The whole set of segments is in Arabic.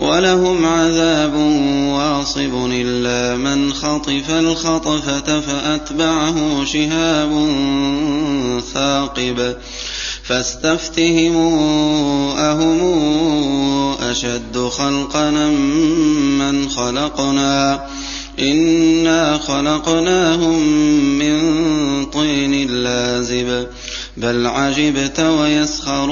ولهم عذاب واصب إلا من خطف الخطفة فأتبعه شهاب ثاقب. فاستفتهموا أهم أشد خلقا من خلقنا؟ إنا خلقناهم من طين لازب. بل عجبت ويسخرون.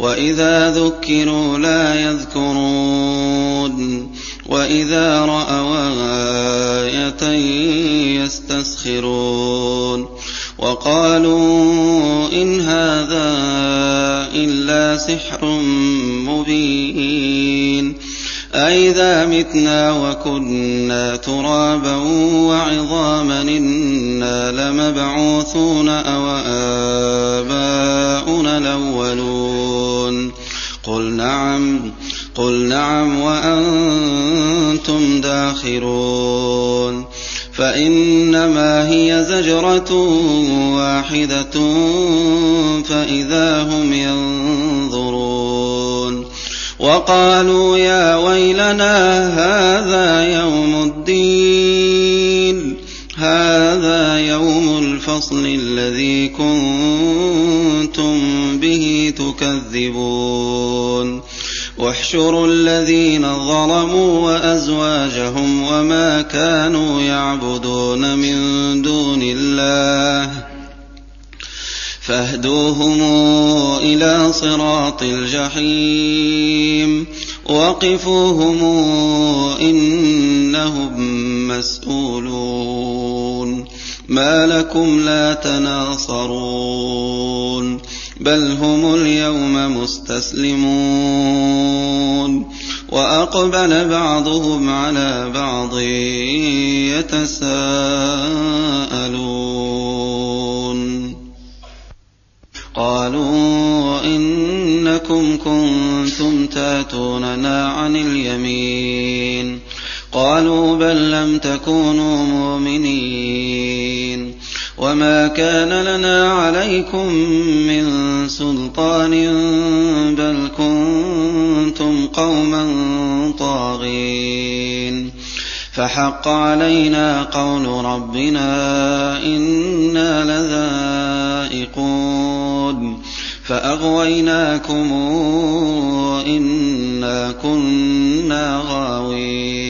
وإذا ذكروا لا يذكرون وإذا رأوا آية يستسخرون وقالوا إن هذا إلا سحر مبين أئذا متنا وكنا ترابا وعظاما إنا لمبعوثون أو آباؤنا الأولون قل نعم قل نعم وأنتم داخرون. فإنما هي زجرة واحدة فإذا هم ينظرون. وقالوا يا ويلنا هذا يوم الدين هذا يوم الفصل الذي كنتم به تكذبون. واحشروا الذين ظلموا وأزواجهم وما كانوا يعبدون من دون الله. فاهدوهم إلى صراط الجحيم. وقفوهم إنهم مسئولون ما لكم لا تناصرون بل هم اليوم مستسلمون. وأقبل بعضهم على بعض يتساءلون. قالوا إنكم كنتم تاتوننا عن اليمين. قالوا بل لم تكونوا مؤمنين وما كان لنا عليكم من سلطان بل كنتم قوما طاغين فحق علينا قول ربنا إنا لذائقون فأغويناكم إنا كنا غاوين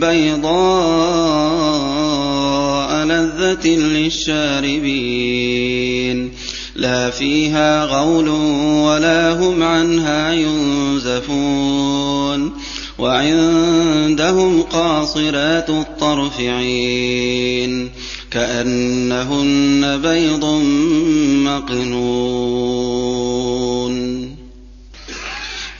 بيضاء لَذَّةٍ لِّلشَّارِبِينَ لَا فِيهَا غَوْلٌ وَلَا هُمْ عَنْهَا يُنزَفُونَ وَعِندَهُمْ قَاصِرَاتُ الطَّرْفِ عِينٌ كَأَنَّهُنَّ بَيْضٌ مَّكْنُونٌ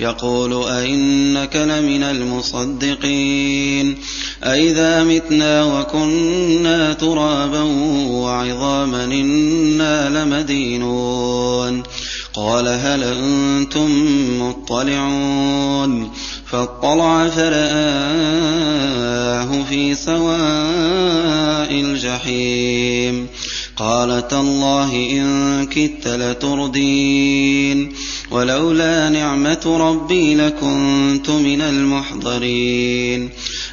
يَقُولُ أَإِنَّكَ لَمِنَ الْمُصَدِّقِينَ أَإِذَا مِتْنَا وَكُنَّا تُرَابًا وَعِظَامًا إِنَّا لَمَدِينُونَ قَالَ هَلْ أَنتُم مُّطَّلِعُونَ فَاطَّلَعَ فَرَآهُ فِي سَوَاءِ الْجَحِيمِ قَالَ تَاللَّهِ إِن كِدتَّ لَتُرْدِينِ وَلَوْلَا نِعْمَةُ رَبِّي لَكُنتُ مِنَ الْمُحْضَرِينَ.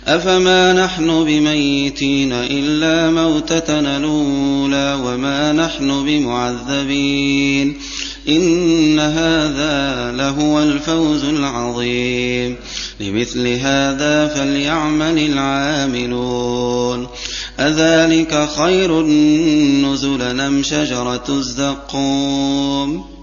أَفَمَا نَحْنُ بِمَيِّتِينَ إِلَّا مَوْتَتَنَا الْأُولَىٰ وَمَا نَحْنُ بِمُعَذَّبِينَ. إِنَّ هَٰذَا لَهُوَ الْفَوْزُ الْعَظِيمُ. لِمِثْلِ هَٰذَا فَلْيَعْمَلِ الْعَامِلُونَ. أَذَٰلِكَ خَيْرٌ نُّزُلًا أَمْ شَجَرَةُ الزَّقُّومِ.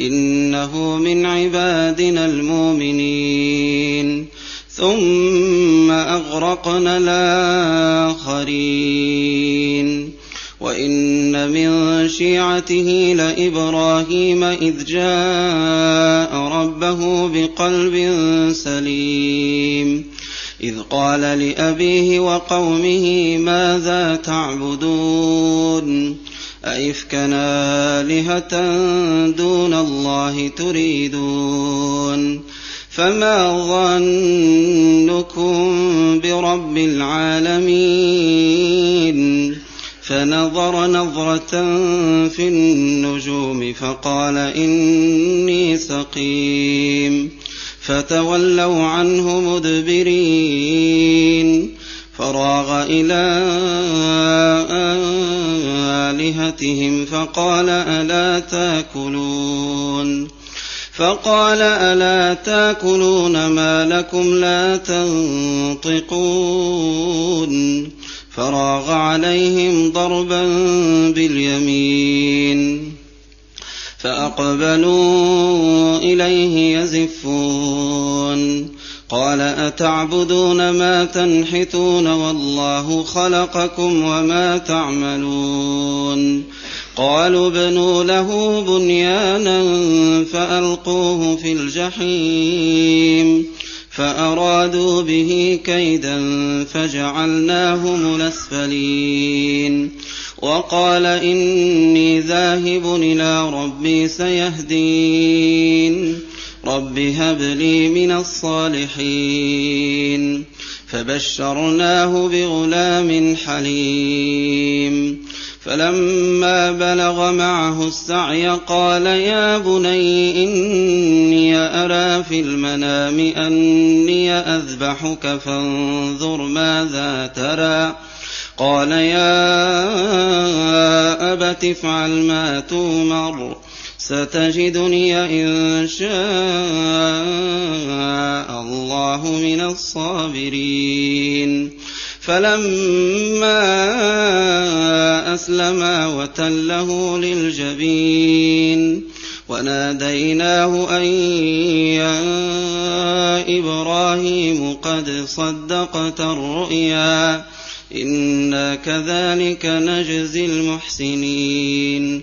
إِنَّهُ مِنْ عِبَادِنَا الْمُؤْمِنِينَ. ثُمَّ أَغْرَقْنَا الْآخَرِينَ. وَإِنَّ مِن شِيعَتِهِ لَإِبْرَاهِيمَ إِذْ جَاءَ رَبَّهُ بِقَلْبٍ سَلِيمٍ. إِذْ قَالَ لِأَبِيهِ وَقَوْمِهِ مَاذَا تَعْبُدُونَ؟ أَئِفْكًا آلِهَةً دُونَ اللَّهِ تُرِيدُونَ فَمَا ظَنُّكُم بِرَبِّ الْعَالَمِينَ فَنَظَرَ نَظْرَةً فِي النُّجُومِ فَقَالَ إِنِّي سَقِيمٌ فَتَوَلَّوْا عَنْهُ مُدْبِرِينَ فَرَاغَ إِلَىٰ آلِهَتِهِمْ فَقَالَ أَلَا تَأْكُلُونَ فَقَالَ أَلَا تَأْكُلُونَ مَا لَكُمْ لَا تَنطِقُونَ فَرَاغَ عَلَيْهِمْ ضَرْبًا بِالْيَمِينِ فَأَقْبَلُوا إِلَيْهِ يَزِفُّونَ قال أتعبدون ما تنحتون والله خلقكم وما تعملون قالوا ابنوا له بنيانا فألقوه في الجحيم فأرادوا به كيدا فجعلناهم الأسفلين وقال إني ذاهب إلى ربي سيهدين رب هب لي من الصالحين فبشرناه بغلام حليم فلما بلغ معه السعي قال يا بني إني أرى في المنام أني أذبحك فانظر ماذا ترى قال يا أبت افعل ما تومر ستجدني إن شاء الله من الصابرين. فلما أسلما وتله للجبين وناديناه أن يا إبراهيم قد صدقت الرؤيا إنا كذلك نجزي المحسنين.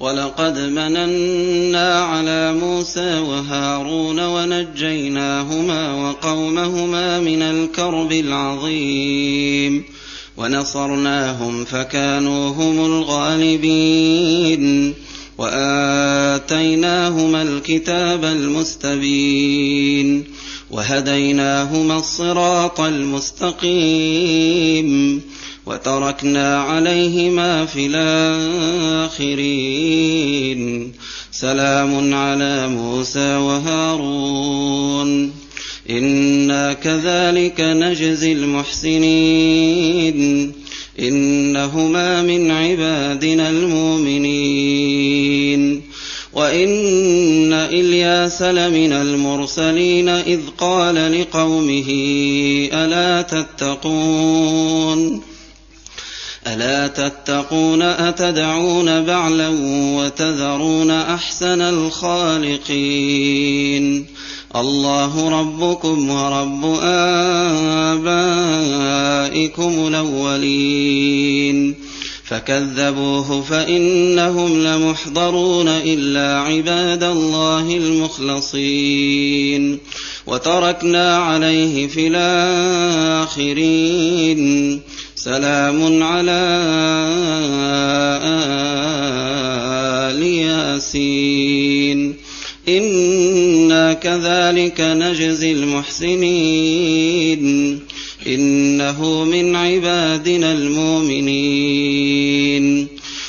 ولقد مننا على موسى وهارون ونجيناهما وقومهما من الكرب العظيم ونصرناهم فكانوا هم الغالبين وآتيناهما الكتاب المستبين وهديناهما الصراط المستقيم وتركنا عليهما في الآخرين. سلام على موسى وهارون. إنا كذلك نجزي المحسنين. إنهما من عبادنا المؤمنين. وإن إلياس لمن المرسلين إذ قال لقومه ألا تتقون. ألا تتقون أتدعون بعلا وتذرون أحسن الخالقين؟ الله ربكم ورب آبائكم الأولين. فكذبوه فإنهم لمحضرون إلا عباد الله المخلصين. وتركنا عليه في الآخرين. سلام على آل ياسين. إنا كذلك نجزي المحسنين. إنه من عبادنا المؤمنين.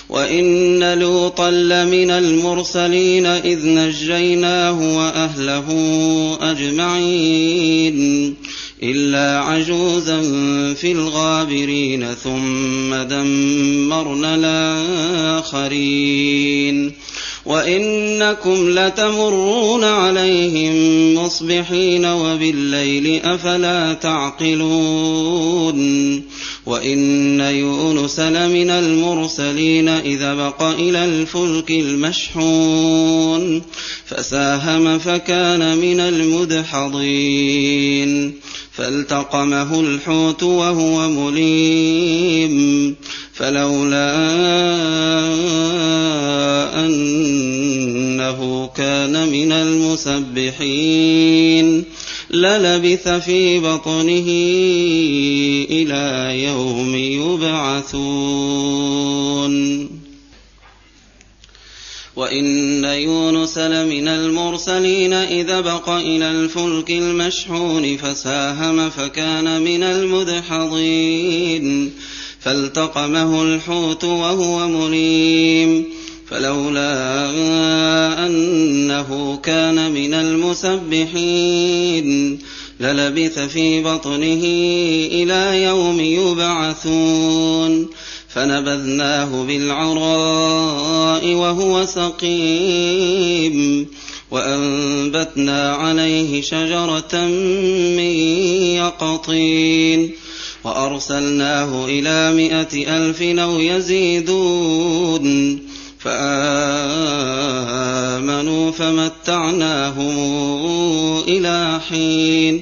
وإن لوطا لمن المرسلين إذ نجيناه وأهله أجمعين. إلا عجوزا في الغابرين ثم دمرنا الآخرين. وإنكم لتمرون عليهم مصبحين وبالليل أفلا تعقلون. وإن يونس لمن المرسلين إذا بق إلى الفلك المشحون. فساهم فكان من المدحضين. فالتقمه الحوت وهو مليم فلولا أنه كان من المسبحين للبث في بطنه إلى يوم يبعثون وإن يونس لمن المرسلين إذا بق إلى الفلك المشحون فساهم فكان من المدحضين فالتقمه الحوت وهو مليم فلولا أنه كان من المسبحين للبث في بطنه إلى يوم يبعثون فنبذناه بالعراء وهو سقيم وأنبتنا عليه شجرة من يقطين وأرسلناه إلى مائة ألف أو يزيدون فآمنوا فمتعناهم إلى حين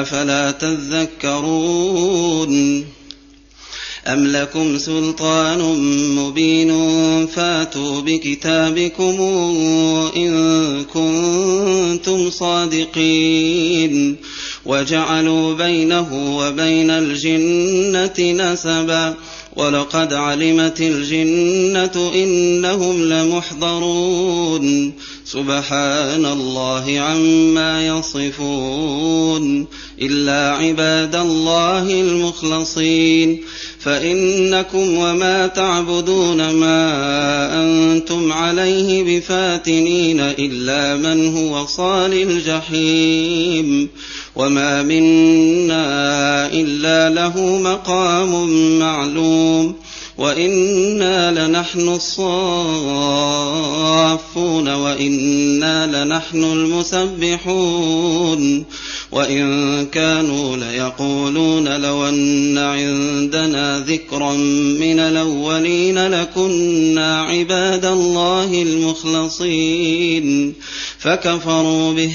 أفلا تذكرون أم لكم سلطان مبين فاتوا بكتابكم إن كنتم صادقين وجعلوا بينه وبين الجنة نسبا ولقد علمت الجنة إنهم لمحضرون. سبحان الله عما يصفون. إلا عباد الله المخلصين. فإنكم وما تعبدون ما أنتم عليه بفاتنين إلا من هو صال الجحيم. وما منا إلا له مقام معلوم وإنا لنحن الصافون وإنا لنحن المسبحون وإن كانوا ليقولون لو أن عندنا ذكرا من الأولين لكنا عباد الله المخلصين فكفروا به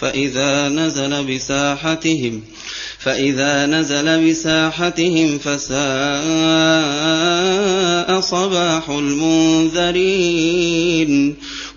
فإذا نزل بساحتهم فإذا نزل بساحتهم فساء صباح المنذرين.